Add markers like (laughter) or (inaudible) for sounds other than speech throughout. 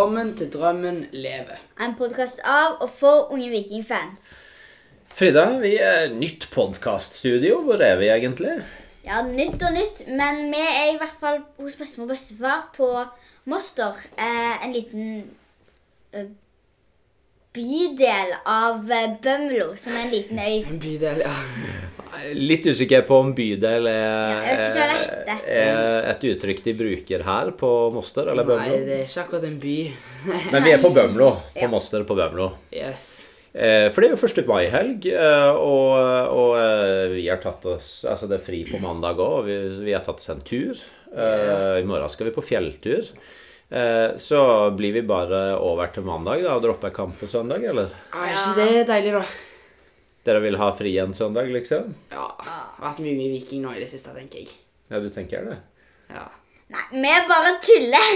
Velkommen til Drømmen leve. En podkast av og for unge vikingfans. Frida, vi er nytt podkaststudio. Hvor er vi egentlig? Ja, nytt og nytt, men vi er i hvert fall hos bestemor og bestefar på Moster. Eh, en liten eh, bydel av eh, Bømlo, som er en liten øy. En bydel, ja. (laughs) Litt usikker på om bydel er, Ja, heter. er et uttrykk de bruker her på Moster eller Bømlo. Nei, det er ikke akkurat en by. (laughs) Men vi er på Bømlo. På Ja. Moster på Bømlo. Yes. Eh, for det er jo 1. mai-helg, eh, og, og vi har tatt oss Altså, det er fri på mandag òg, og vi, vi har tatt oss en tur. Ja. I morgen skal vi på fjelltur. Eh, så blir vi bare over til mandag da, og dropper kamp på søndag, eller? Er ikke det deilig, da? Dere vil ha fri en søndag, liksom? Ja. Det har vært mye Viking nå i det siste, tenker jeg. Ja, du tenker det? Ja. Nei, vi bare tuller!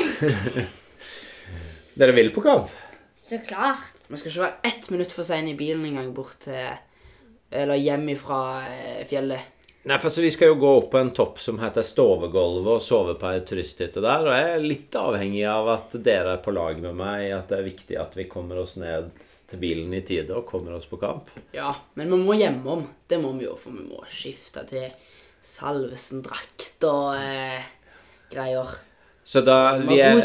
(laughs) Dere vil på kamp? Så klart. Vi skal ikke være ett minutt for sein i bilen engang bort til Eller hjem ifra eh, fjellet. Nei, for altså, Vi skal jo gå opp på en topp som heter Stovegolvet og sove på ei turisthytte der. Og jeg er litt avhengig av at dere er på lag med meg at det er viktig at vi kommer oss ned til bilen i tide og kommer oss på kamp. Ja, men vi må hjemom. Det må vi jo, for vi må skifte til Salvesen-drakt og eh, greier. Så da vi er,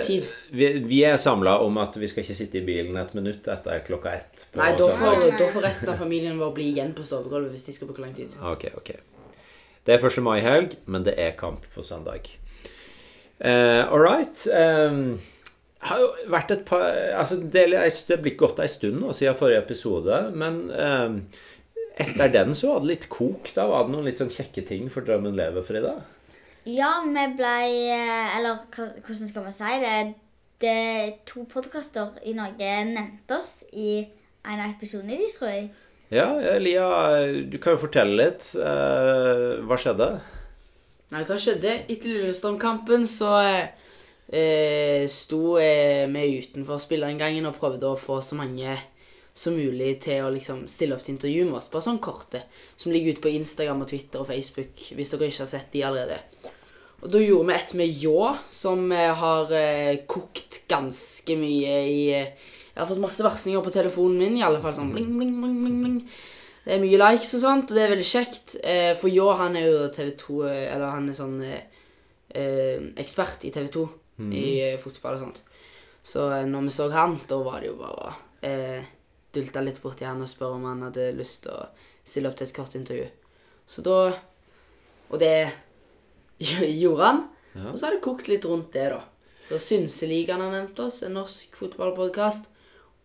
vi, vi er samla om at vi skal ikke sitte i bilen et minutt etter klokka ett. Nei, da får, da får resten av familien vår bli igjen på stovegulvet hvis de skal bruke lang tid. Ok, ok. Det er 1. mai-helg, men det er kamp på søndag. Uh, All right. Um, har jo vært et par altså Det er blitt gått ei stund nå siden forrige episode, men um, etter den så var det litt kok. Da var det noen litt sånn kjekke ting for Drømmen lever, Frida. Ja, vi blei Eller hvordan skal man si det? Det to podkaster i Norge nevnte oss i en av episodene de, tror jeg. Ja, Elia, du kan jo fortelle litt. Eh, hva skjedde? Nei, hva skjedde? Etter Lillestrøm-kampen så eh, sto vi utenfor spillerinngangen og prøvde å få så mange som mulig til å liksom stille opp til intervju med oss. Bare sånn korte, som ligger ute på Instagram og Twitter og Facebook, hvis dere ikke har sett de allerede. Og da gjorde vi et med Ljå, som eh, har eh, kokt ganske mye i eh, Jeg har fått masse versninger på telefonen min, i alle fall sånn bling, bling, bling, bling, bling. Det er mye likes og sånt, og det er veldig kjekt. Eh, for Jå, han er jo TV 2 eh, Eller han er sånn eh, eh, ekspert i TV 2 i eh, fotball og sånt. Så eh, når vi så han, da var det jo bare å eh, dulta litt borti han og spørre om han hadde lyst til å stille opp til et kort intervju. Så da Og det (laughs) gjorde han. Ja. Og så har det kokt litt rundt det, da. Så Synseligaen har nevnt oss, en norsk fotballpodkast.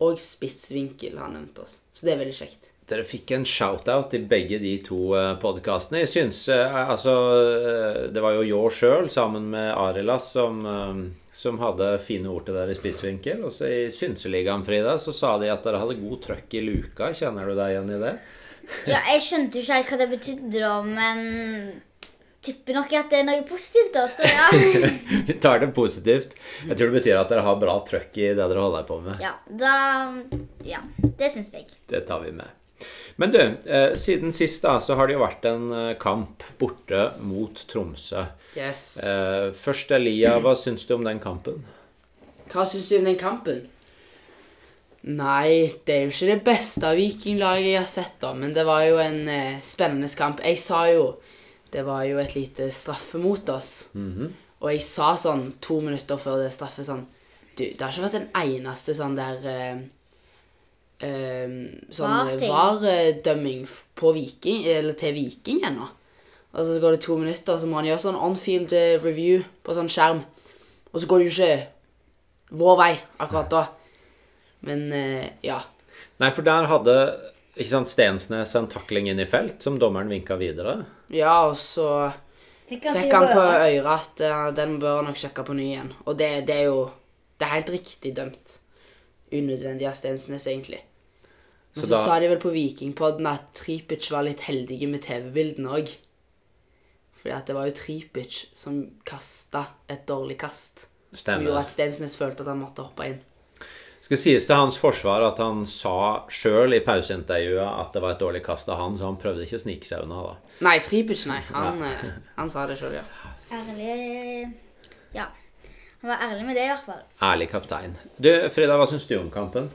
Og Spissvinkel har nevnt oss. Så det er veldig kjekt. Dere fikk en shout-out i begge de to uh, podkastene. Jeg syns eh, Altså, eh, det var jo Ljå sjøl sammen med Arilas som, eh, som hadde fine ord til dere i spissvinkel. Og så i Synseligaen, Frida, så sa de at dere hadde god trøkk i luka. Kjenner du deg igjen i det? Ja, jeg skjønte jo ikke helt hva det betydde, da, men tipper nok at det er noe positivt, da. Så ja. (laughs) Vi tar det positivt. Jeg tror det betyr at dere har bra trøkk i det dere holder på med. ja da Ja, det syns jeg. Det tar vi med. Men du, eh, siden sist da, så har det jo vært en eh, kamp borte mot Tromsø. Yes. Eh, først Elia, hva syns du om den kampen? Hva syns du om den kampen? Nei, det er jo ikke det beste vikinglaget jeg har sett, da. Men det var jo en eh, spennende kamp. Jeg sa jo Det var jo et lite straffe mot oss. Og jeg sa sånn to minutter før det straffet sånn Du, det har ikke vært en eneste sånn der uh, uh, Sånn. VAR-dømming på Viking, eller til Viking ennå. Og så går det to minutter, så må han gjøre sånn on-field eh, review på sånn skjerm. Og så går det jo ikke vår vei akkurat da. Men uh, ja. Nei, for der hadde ikke sant, Stensnes en takling inn i felt, som dommeren vinka videre. Ja, og så Fikk han, fikk han på øret at uh, den bør han nok sjekke på ny igjen. Og det, det er jo Det er helt riktig dømt. Unødvendig av Stensnes, egentlig. Men Så så, da- sa de vel på Vikingpodden at Tripic var litt heldige med TV-bildene òg. Fordi at det var jo Tripic som kasta et dårlig kast. Som gjorde at Stensnes følte at han måtte hoppe inn. Skal sies til hans forsvar at han sa sjøl i pauseintervjuet at det var et dårlig kast av han, så han prøvde ikke å snike seg unna. da. Nei, Tripic, nei. Han, eh, han sa det sjøl, ja. Ærlig Ja. Han var ærlig med det, i hvert fall. Ærlig kaptein. Du, Frida, hva syns du om kampen?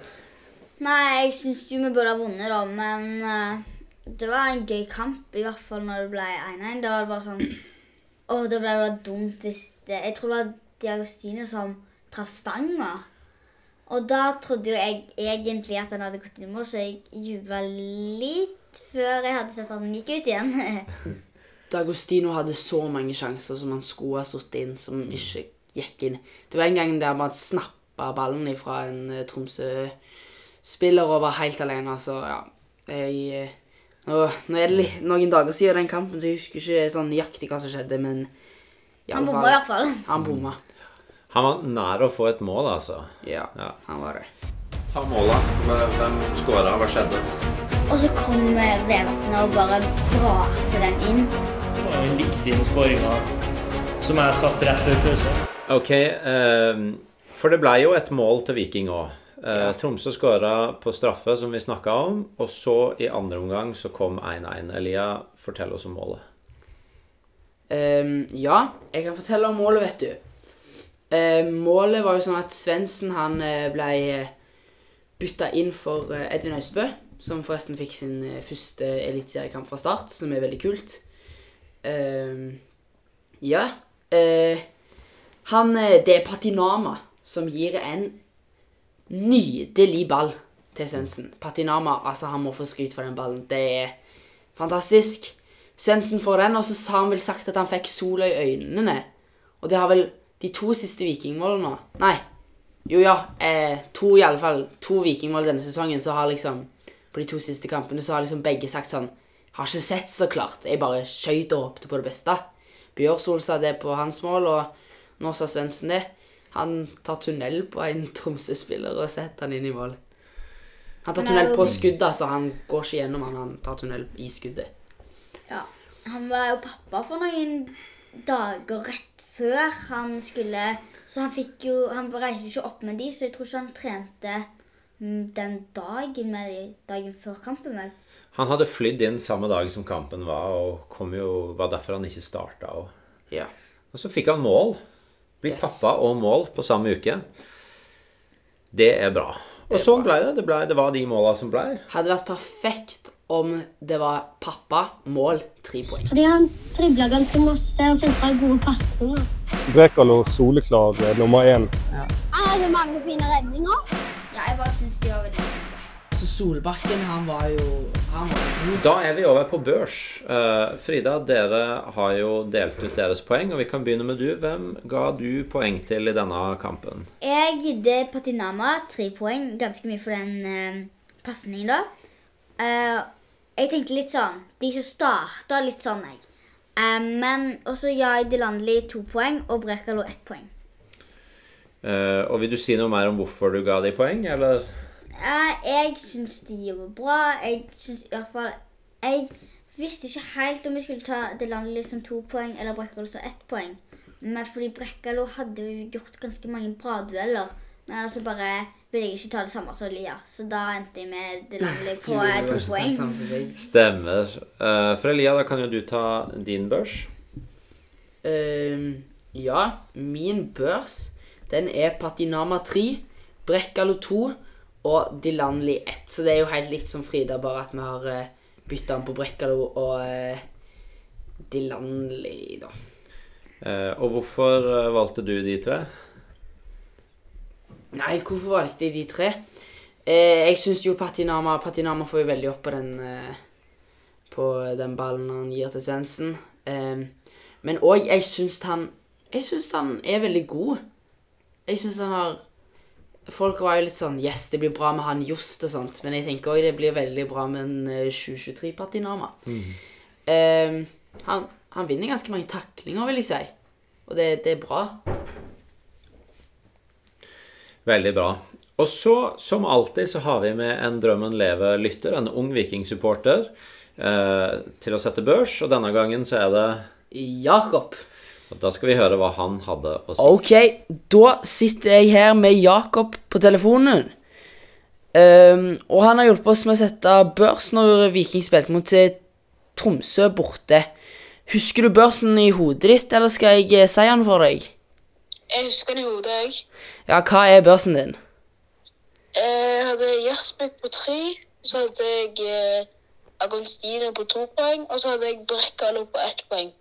Nei, jeg syns jo vi burde ha vunnet, da, men eh, det var en gøy kamp, i hvert fall når det ble 1-1. Da var det bare sånn Å, da ble det bare dumt hvis det Jeg tror det var Diagostino som traff stanga. Og da trodde jo jeg egentlig at han hadde gått inn i mål, så jeg jubla litt før jeg hadde sett at han gikk ut igjen. (laughs) D'Agostino hadde så mange sjanser som han skulle ha satt inn, som ikke gikk inn. Det var en gang der man snappa ballen fra en eh, Tromsø-spiller og var helt alene, så ja. Jeg, eh, nå, nå er det noen dager siden den kampen, så jeg husker ikke sånn nøyaktig hva som skjedde, men Han bomma i hvert fall. Han bomma. Han var nær å få et mål, altså. Ja, Ja. han var det. Ta målet. Hvem skåra? Hva skjedde? Og så kom eh, Vevatnet og bare braser den inn. Det var likte inn skåringa som jeg satt rett før pause. Ok, ehm, for det ble jo et mål til Viking òg. Ja. Tromsø skåra på straffe, som vi snakka om, og så i andre omgang så kom 1-1. Elia, fortell oss om målet. Um, ja, jeg kan fortelle om målet, vet du. Ehm, målet var jo sånn at Svendsen han eh, ble bytta inn for eh, Edvin Austbø, som forresten fikk sin eh, første eliteseriekamp fra start, som er veldig kult. Uh, ja. Uh, han eh, Det er Patinama som gir en nydelig ball til Svendsen. Patinama, altså han må få skryt for den ballen. Det er fantastisk. Svendsen får den, og så har han vel sagt at han fikk sola i øynene. Og det har vel de to siste vikingmålene Nei. Jo, ja. Eh, to i alle fall. To vikingmål denne sesongen, så har liksom På de to siste kampene så har liksom begge sagt sånn Har ikke sett så klart. Jeg bare skøyt og håpte på det beste. Bjørsol sa det på hans mål, og nå sa Svendsen det. Han tar tunnel på en Tromsø-spiller og setter han inn i mål. Han tar tunnel på skuddet, så han går ikke gjennom han, han tar tunnel i skuddet. Ja. Han var jo pappa for noen dager rett før han skulle Så han fikk jo Han reiste jo ikke opp med de, så jeg tror ikke han trente mm, den dagen med de, dagen før kampen. vel. Han hadde flydd inn samme dag som kampen var, og kom jo, var derfor han ikke starta. Og, Ja. og så fikk han mål. Blitt Yes. pappa og mål på samme uke. Det er bra. Det Og sånn ble det. Det, ble, det var de måla som ble. Hadde vært perfekt om det var pappa, mål, tre poeng. Fordi han tribla ganske masse og sentra gode pasninger. Brekalo soleklar eh, nummer én. Han hadde mange fine redninger. Ja, jeg bare syns de var veldig. Så Solbakken, han var jo Han var god. Da er vi over på børs. Eh, Frida, dere har jo delt ut deres poeng, og vi kan begynne med du. Hvem ga du poeng til i denne kampen? Jeg gidde Patinama tre poeng, ganske mye for den uh, pasningen, da. Eh, jeg tenkte litt sånn De som starta litt sånn, jeg. Eh, men også Jai jeg Delandli to poeng og Brekalo ett poeng. Eh, og vil du si noe mer om hvorfor du ga de poeng, eller? Eh, jeg syns de var bra. Jeg syns i hvert fall Jeg visste ikke helt om jeg skulle ta Delandli som to poeng eller Brekkalo som ett poeng. Men fordi Brekkalo hadde jo gjort ganske mange bra dueller. Men altså bare ville jeg ikke ta det samme som Lia. Så da endte jeg med Delandli (laughs) på eh, to poeng. Stemmer. Uh, for Elia, da kan jo du ta din børs. Ehm, ja, min børs, den er Patinama 3, Brekkalo 2 og Dilanli 1. Så det er jo helt likt som Frida, bare at vi har uh, bytta den på Brekkalo og uh, Dilanli, da. Eh, og hvorfor eh, valgte du de tre? Nei, hvorfor valgte jeg de tre? Eh, jeg syns jo Patinama Patinama får jo veldig opp på den eh, På den ballen han gir til Svendsen. Eh, men òg jeg syns han Jeg syns han er veldig god. Jeg syns han har Folk var jo litt sånn Yes, det blir bra med han Jost og sånt. Men jeg tenker òg det blir veldig bra med en eh, 2023 Patinama. Eh, han, han vinner ganske mange taklinger, vil jeg si. Og det, det er bra. Veldig bra. Og så, som alltid, så har vi med en Drømmen leve-lytter, en ung vikingsupporter, eh, til å sette børs. Og denne gangen så er det Jakob. og Da skal vi høre hva han hadde å si. Ok, da sitter jeg her med Jakob på telefonen. Um, og han har hjulpet oss med å sette børs når Viking spilte mot eh, Tromsø borte. Husker du børsen i hodet ditt, eller skal jeg eh, si den for deg? Jeg husker den i hodet, jeg. Ja, hva er børsen din? Jeg hadde Jasmek på tre. Så hadde jeg eh, Agostino på to poeng. Og så hadde jeg Brekkalo på ett poeng.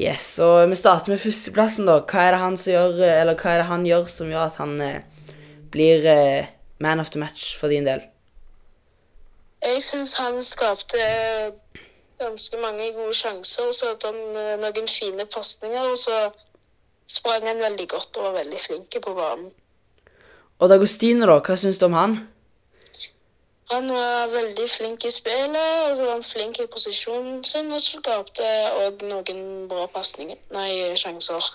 Yes, og vi starter med førsteplassen, da. Hva er det han som gjør, eh, eller hva er det han gjør som gjør at han eh, blir eh, man of the match for din del? Jeg syns han skapte ganske mange gode sjanser. Så hadde han eh, noen fine pasninger, og så sprang han veldig godt og var veldig flink på banen. Og D'Agostino, da, hva syns du om han? Han var veldig flink i spillet, og så var han flink i posisjonen sin, og så skapte òg noen bra pasninger, nei, sjanser.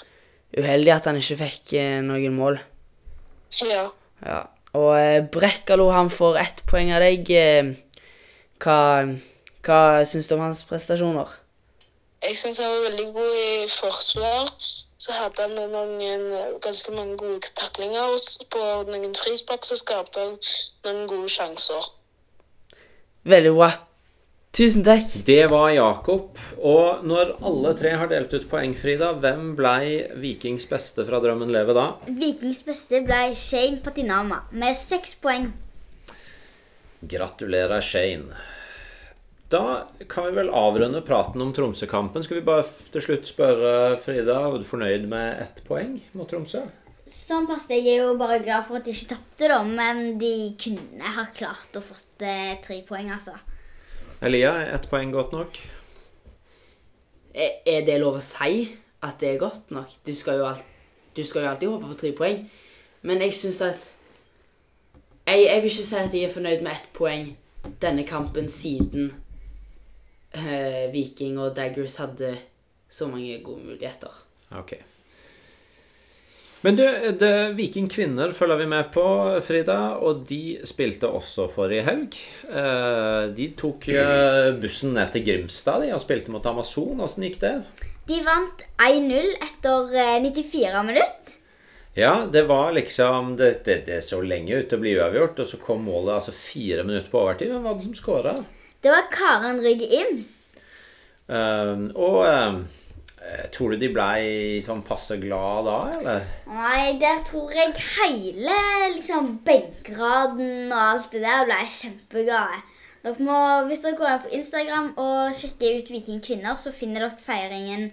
Uheldig at han ikke fikk eh, noen mål. Ja. Ja. Og eh, Brekkalo, han får ett poeng av deg. Eh, hva hva syns du om hans prestasjoner? Jeg syns han var veldig god i forsvar. Så hadde han noen, ganske mange gode taklinger, og på noen frispark så skapte han noen gode sjanser. Veldig bra. Tusen takk. Det var Jakob. Og når alle tre har delt ut poeng, Frida, hvem blei Vikings beste fra Drømmen leve da? Vikings beste ble Shane Patinama med seks poeng. Gratulerer, Shane. Da kan vi vel avrunde praten om Tromsø-kampen. Skal vi bare til slutt spørre Frida, var du fornøyd med ett poeng mot Tromsø? Sånn passer. jeg er jo bare glad for at de ikke tapte, da. Men de kunne ha klart å fått eh, tre poeng, altså. Elia, er ett poeng godt nok? Er er det lov å si at det er godt nok? Du skal jo, alt, du skal jo alltid håpe på tre poeng. Men jeg syns at jeg, jeg vil ikke si at jeg er fornøyd med ett poeng denne kampen siden eh, Viking og Daggers hadde så mange gode muligheter. Ok. Men du, det, Viking kvinner følger vi med på, Frida. Og de spilte også forrige helg. Eh, de tok eh, bussen ned til Grimstad de, og spilte mot Amazon. Åssen gikk det? De vant 1-0 etter eh, 94 minutter. Ja, det var liksom Det, det, det så lenge ut til å bli uavgjort, og så kom målet altså fire minutter på overtid. Hvem var det som skåra? Det var Karen Rygge Ims. Eh, og eh, tror du de blei sånn passe glad da, eller? Nei, der tror jeg hele liksom benkraden og alt det der ble kjempeglade. Dere må, hvis dere går inn på Instagram og sjekker ut Viking kvinner, så finner dere feiringen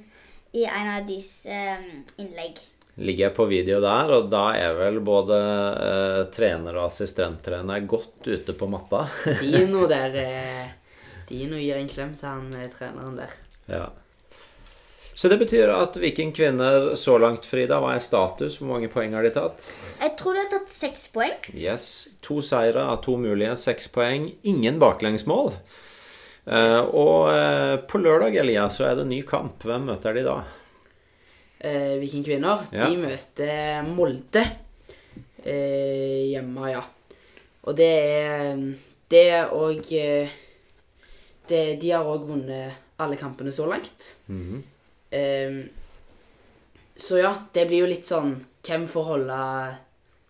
i en av deres eh, innlegg. ligger jeg på video der, og da er vel både eh, trener og assistenttrener godt ute på matta. Dino der eh, Dino gir en klem til han eh, treneren der. ja. Så det betyr at Viking kvinner så langt, Frida, hva er status? Hvor mange poeng har de tatt? Jeg tror de har tatt seks poeng. Yes. To seire av to mulige, seks poeng. Ingen baklengsmål. Eh, og eh, på lørdag, Elia, så er det ny kamp. Hvem møter de da? Eh, Viking kvinner, Ja. de møter Molde eh, hjemme, ja. Og det er Det og eh, det, De har òg vunnet alle kampene så langt. Eh, så ja, det blir jo litt sånn Hvem får holde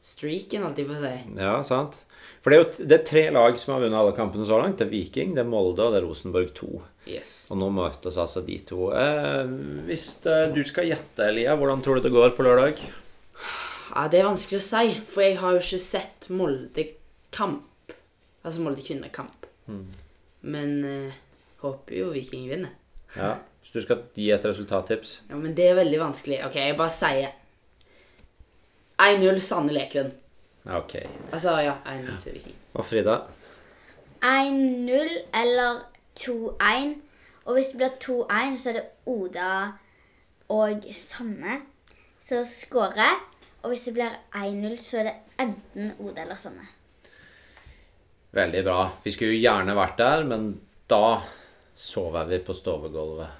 streaken, alltid på å si. Ja, sant? For det er jo det er tre lag som har vunnet alle kampene så langt. Det er Viking, det er Molde og det er Rosenborg 2. Yes. Og nå møtes altså de to. Eh, hvis eh, du skal gjette, Elia, hvordan tror du det går på lørdag? Ja, Det er vanskelig å si, for jeg har jo ikke sett Molde-kamp. Altså Molde kvinnekamp. Men eh, håper jo Viking vinner. Ja, Hvis du skal gi et resultattips? Ja, men det er veldig vanskelig. Ok, jeg bare sier 1-0 Sanne Lekven. Ok. Altså, ja, 1-0 til Viking. Og Frida? 1-0 eller 2-1. Og hvis det blir 2-1, så er det Oda og Sanne som skårer. Og hvis det blir 1-0, så er det enten Oda eller Sanne. Veldig bra. Vi skulle jo gjerne vært der, men da sover vi på stovegulvet.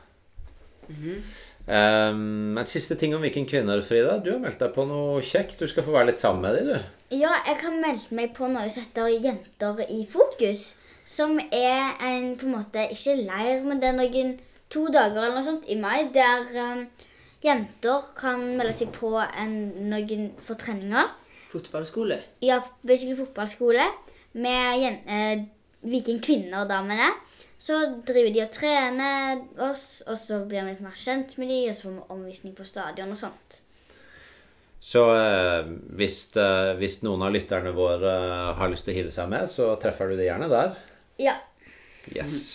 Eh, men siste ting om Viking kvinner, Frida. Du har meldt deg på noe kjekt. Du skal få være litt sammen med dem, du. Ja, jeg har meldt meg på noe som heter Jenter i fokus. Som er en på en måte ikke leir, men det er noen to dager eller noe sånt i mai der um, jenter kan melde seg på en, noen for treninger. Fotballskole. Ja, basically fotballskole med eh, Viking kvinner og damene. Så driver de og trener oss, og så blir vi litt mer kjent med de, og så får vi omvisning på stadion og sånt. Så eh, hvis, eh, hvis noen av lytterne våre eh, har lyst til å hive seg med, så treffer du det gjerne der. Ja. Yes.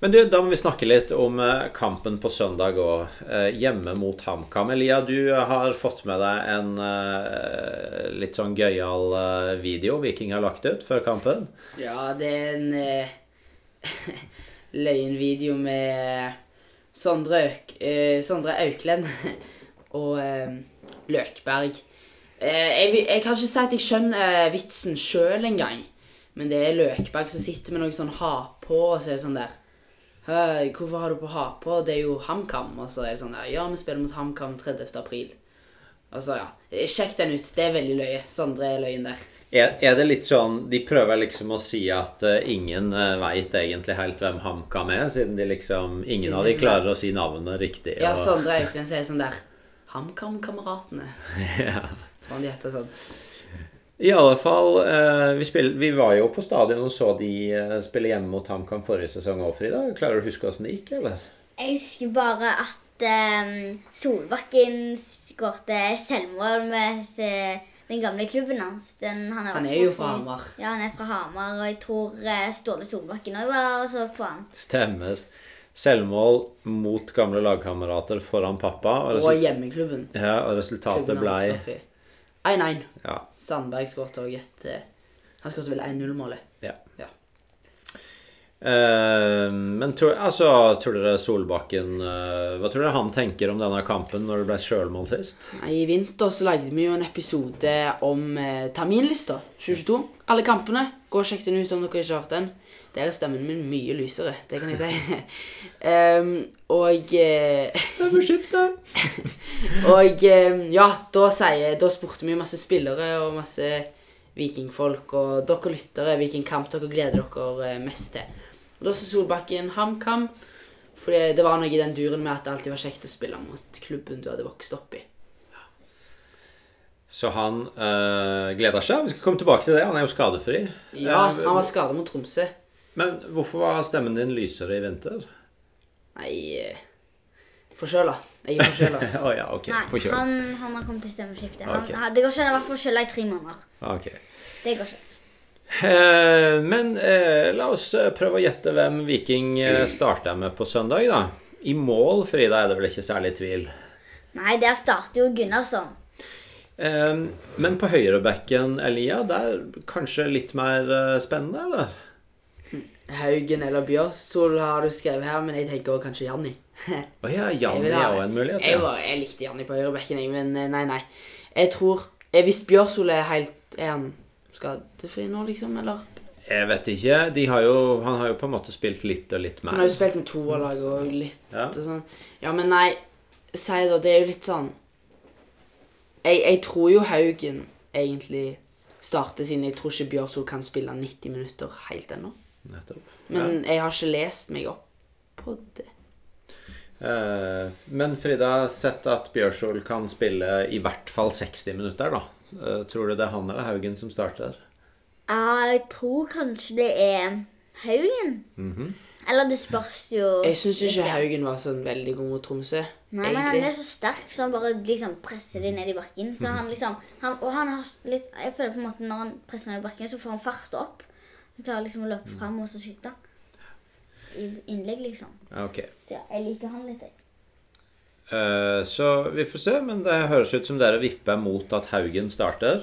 Men du, da må vi snakke litt om eh, kampen på søndag og eh, hjemme mot HamKam. Elia, du har fått med deg en eh, litt sånn gøyal video Viking har lagt ut før kampen. Ja, det er en eh, (laughs) løgnvideo med Sondre, Øk, eh, Sondre Auklend (laughs) og eh, Løkberg. Jeg, jeg kan ikke si at jeg skjønner vitsen sjøl engang. Men det er Løkberg som sitter med noe sånn ha på, og så er det sånn der «Hæ, Hvorfor har du på ha på? Det er jo HamKam. Og så er det sånn Ja, vi spiller mot HamKam 30. april. Og så, ja. Sjekk den ut. Det er veldig løye. Sondre er løyen der. Er, er det litt sånn De prøver liksom å si at uh, ingen uh, veit egentlig helt hvem HamKam er, siden de liksom Ingen Synes av de klarer å si navnet riktig. Ja, og- Sondre Auklend (laughs) sier sånn der HamKam-kameratene. ja. Tror han de heter sånt. I alle fall, eh, vi, spill, vi var jo på stadion og så de eh, spille hjemme mot HamKam forrige sesong òg, Frida. Klarer du å huske åssen det gikk, eller? Jeg husker bare at um, Solbakken skårte selvmål med den gamle klubben hans. Den, han, Han er jo fra Hamar. Ja, han er fra Hamar, og jeg tror eh, Ståle Solbakken òg var og så på han. Stemmer. Selvmål mot gamle lagkamerater foran pappa. Og, Og hjemmeklubben. ja, og resultatet Klubben 1-1. ja, Sandberg skåret òg et eh, Han skåret vel 1-0-målet. ja. Ja. Uh, men tror, altså, tror dere Solbakken uh, Hva tror dere han tenker om denne kampen når det ble sjølmål sist? I vinter så lagde vi jo en episode om uh, terminlista 2022. Alle kampene. Gå og sjekk den ut om dere ikke har hørt den. Der er stemmen min mye lysere, det kan jeg si. (laughs) Em, og eh, (laughs) Og eh, ja, da, sier, da spurte vi masse spillere og masse vikingfolk. Og dere lyttere, hvilken kamp dere gleder dere eh, mest til. Og da sa Solbakken HamKam. Fordi det var noe i den duren med at det alltid var kjekt å spille mot klubben du hadde vokst opp i. Så han øh, gleder seg. Vi skal komme tilbake til det. Han er jo skadefri. Ja, han var skada mot Tromsø. Men hvorfor var stemmen din lysere i vinter? Nei Forkjøla. Jeg er forkjøla. (laughs) oh, ja, ok. Nei, han, han har kommet til stemmeskifte. Okay. Han- Det går ikke an å være forkjøla i tre måneder. Ok. Det går ikke. Eh, men eh, la oss eh, prøve å gjette hvem Viking eh, starter med på søndag, da. I mål, Frida, er det vel ikke særlig tvil. Nei, der starter jo Gunnarsson. Eh, men på høyrebekken, Elia, der kanskje litt mer eh, spennende, eller? Haugen eller Bjørsol har du skrevet her, men jeg tenker også kanskje Janni. Å ja, (laughs) Janni er òg en mulighet. Jeg, var, jeg likte Janni på høyrebekken, jeg, men eh, nei, nei. Jeg tror jeg, Hvis Bjørsol er helt Er han skadefri nå, liksom, eller? Jeg vet ikke. De har jo, han har jo på en måte spilt litt og litt mer. Han har jo spilt med toerlag og litt Ja. og sånn. Ja, men nei, si da, det er jo litt sånn jeg, jeg tror jo Haugen egentlig starter, siden jeg tror ikke Bjørsol kan spille 90 minutter helt ennå. Nettopp. Men jeg har ikke lest meg opp på det. Eh, men Frida, sett at Bjørsol kan spille i hvert fall 60 minutter, da. Eh, tror du det er han eller Haugen som starter? Ja, jeg tror kanskje det er Haugen. Mhm. Eller det spørs jo Jeg syns ikke litt. Haugen var sånn veldig god mot Tromsø. Nei, men han er så sterk, så han bare liksom presser det ned i bakken. Så han liksom han, Og han har litt Jeg føler på en måte når han presser ned i bakken, så får han fart opp. Han klarer liksom å løpe fram og så skyte. I innlegg, liksom. Ja, Ok. Så ja, jeg liker han litt, jeg. Eh, så vi får se, men det høres ut som dere vipper mot at Haugen starter.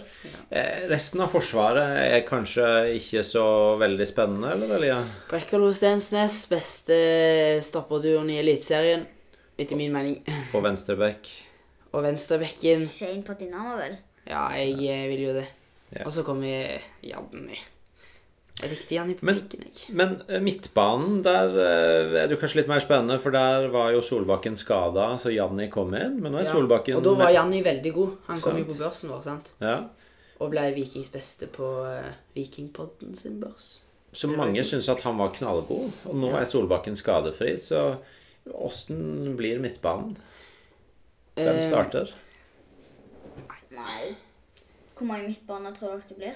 Eh, resten av Forsvaret er kanskje ikke så veldig spennende, eller Elia? Brekkalo Stensnes, beste stopperduoen i Eliteserien, etter min mening. (laughs) På venstrebekk. Og venstrebekken Shane på Dynamo, vel. Ja, jeg eh, vil jo det. Ja. Og så kommer Janni. Jeg han Janni på Men- pikken, jeg. Men eh, midtbanen, der eh, er det kanskje litt mer spennende, for der var jo Solbakken skada, så Janni kom inn. Men nå er Ja, Solbakken Og da var Janni veldig god. Han kom jo på børsen vår, sant? Ja. Og ble Vikings beste på uh, Vikingpodden sin børs. Så mange syns at han var knallgod, og nå Ja. er Solbakken skadefri. Så åssen blir midtbanen? Hvem Eh, starter? Nei. Hvor mange midtbaner tror dere det blir?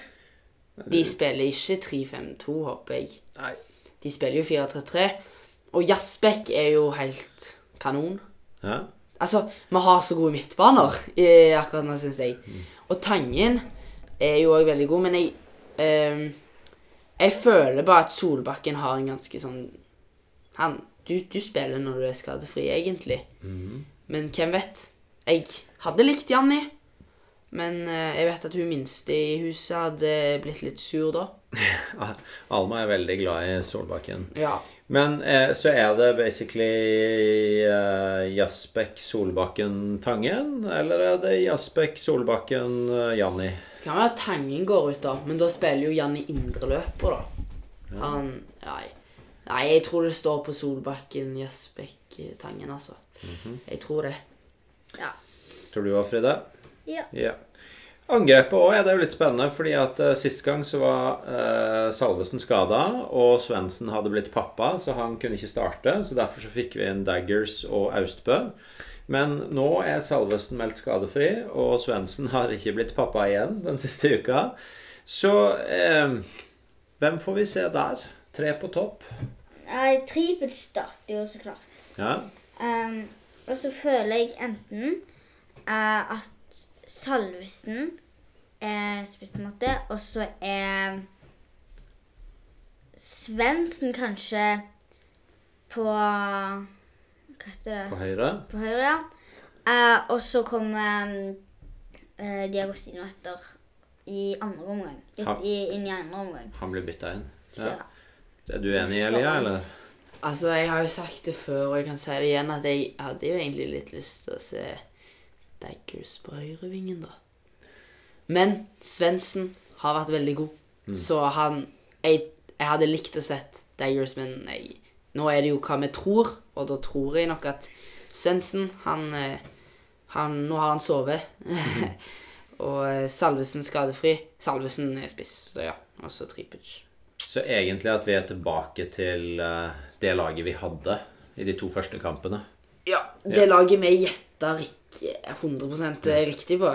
De spiller ikke 3-5-2, håper jeg. Nei. De spiller jo 4-3-3. Og Jaspek er jo helt kanon. Ja. Altså, vi har så gode midtbaner i akkurat nå, syns jeg. Og Tangen er jo òg veldig god, men jeg um, Jeg føler bare at Solbakken har en ganske sånn Han Du, du spiller når du er skadefri, egentlig. Men hvem vet? Jeg hadde likt Janni. Men eh, jeg vet at hun minste i huset hadde blitt litt sur da. Alma er veldig glad i Solbakken. Ja. Men eh, så er det basically eh, Jasbekk, Solbakken, Tangen? Eller er det Jasbekk, Solbakken, eh, Janni? Det kan være at Tangen går ut, da. Men da spiller jo Janni indreløper, da. Han Nei. Nei, jeg tror det står på Solbakken, Jasbekk, eh, Tangen, altså. Jeg tror det. Tror du òg, Fride? Ja. Ja. Angrepet òg er det jo litt spennende, fordi at uh, sist gang så var uh, Salvesen skada, og Svendsen hadde blitt pappa, så han kunne ikke starte. Så derfor så fikk vi inn Daggers og Austbø. Men nå er Salvesen meldt skadefri, og Svendsen (laughs) har ikke blitt pappa igjen den siste uka. Så eh, hvem får vi se der? Tre på topp? Nei, Tripet starter jo så klart. Ja. Um, og så føler jeg enten at Salvesen er spilt på en måte, og så er Svendsen kanskje på Hva heter det? På høyre. På høyre, ja. Eh, og så kommer eh, Diagostino etter i andre omgang. Litt Ja. i, inn i andre omgang. Han blir bytta inn. Så Er du enig, Elia, eller? Altså, jeg har jo sagt det før, og jeg kan si det igjen, at jeg hadde jo egentlig litt lyst til å se Daggers på høyrevingen, da. Men Svendsen har vært veldig god, så han jeg, jeg hadde likt å sett Daggers, men jeg, nå er det jo hva vi tror, og da tror jeg nok at Svendsen, han, eh, han Nå har han sovet. (laughs) og eh, Salvesen skadefri. Salvesen er spiss, så ja. Og så Tripic. Så egentlig at vi er tilbake til eh, det laget vi hadde i de to første kampene. Ja, det laget vi gjetta ikke 100 riktig på.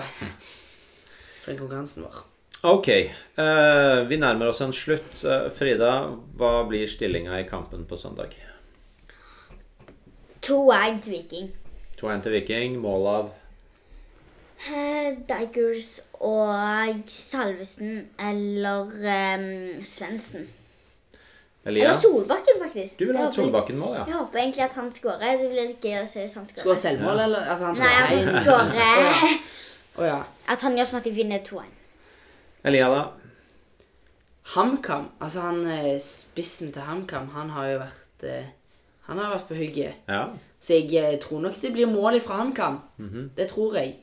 For den konkurransen vår. Ok, Uh, vi nærmer oss en slutt. Uh, Frida, hva blir stillinga i kampen på søndag? 2-1 til Viking. 2-1 til Viking, mål av Uh, Digers og Salvesen eller um, Svendsen. Elia? Eller Solbakken, faktisk. Du vil ha et Solbakken-mål, ja. Jeg håper egentlig at han skårer. Det blir litt gøy å se hvis han skårer. skårer. selvmål, eller? At han Nei, at han skårer? oh, ja. At han gjør sånn at de vinner 2-1. Elia, da? HamKam, altså han eh, spissen til HamKam, han har jo vært eh, Han har vært på hugget. Ja. Så jeg eh, tror nok det blir mål fra HamKam. Det tror jeg.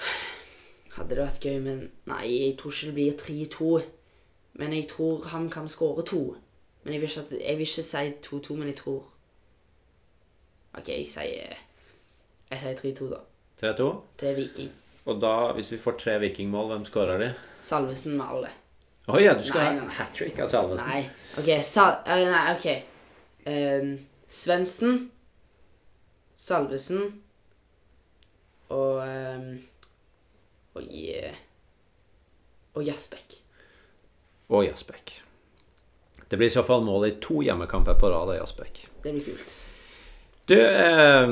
(sighs) Hadde det vært gøy, men Nei, jeg tror ikke det blir 3-2. Men jeg tror HamKam skårer to. Men jeg vil ikke, at, jeg vil ikke si 2-2, men jeg tror OK, jeg sier Jeg sier 3-2, da. 3-2. Til Viking. Og da, hvis vi får tre Vikingmål, hvem skårer de? Salvesen med alle. Å ja, du skal Nei, ha nei, ha hat trick av Salvesen. Nei. OK, Sal... eh, Nei, OK. Um, Svendsen. Salvesen. Og um, Og. Og Jasbekk. Og Jasbekk. Det blir i så fall mål i to hjemmekamper på rad av Jasbekk. Det blir kult. Du, eh,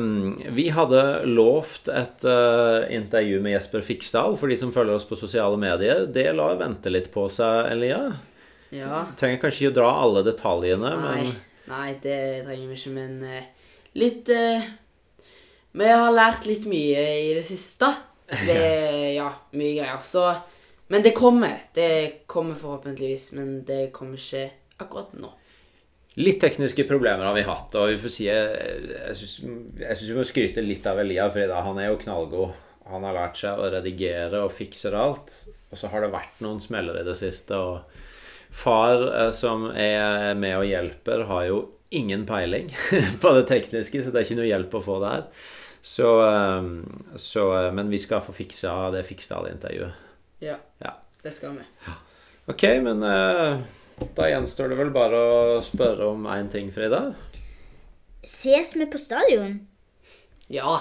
vi hadde lovt et eh, intervju med Jesper Fiksdal for de som følger oss på sosiale medier. Det lar vente litt på seg, Elia. Ja. Trenger kanskje ikke å dra alle detaljene, Nei. men Nei, det trenger vi ikke, men eh, litt eh, Vi har lært litt mye i det siste. (laughs) Det, ja, mye greier. Så Men det kommer. Det kommer forhåpentligvis, men det kommer ikke akkurat nå. litt tekniske problemer har vi hatt. Og vi får si Jeg, jeg syns vi må skryte litt av Elia, for han er jo knallgod. Han har lært seg å redigere og fikser alt. Og så har det vært noen smeller i det siste. Og far eh, som er med og hjelper, har jo ingen peiling (laughs) på det tekniske, så det er ikke noe hjelp å få der. Så, eh, så eh, Men vi skal få fiksa det Fiksdal-intervjuet. Ja. ja. Det skal vi. Ja. Ok, men uh, da gjenstår det vel bare å spørre om én ting, Frida. Ses vi på stadion? Ja.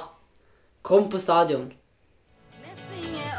Kom på stadion. Vi synger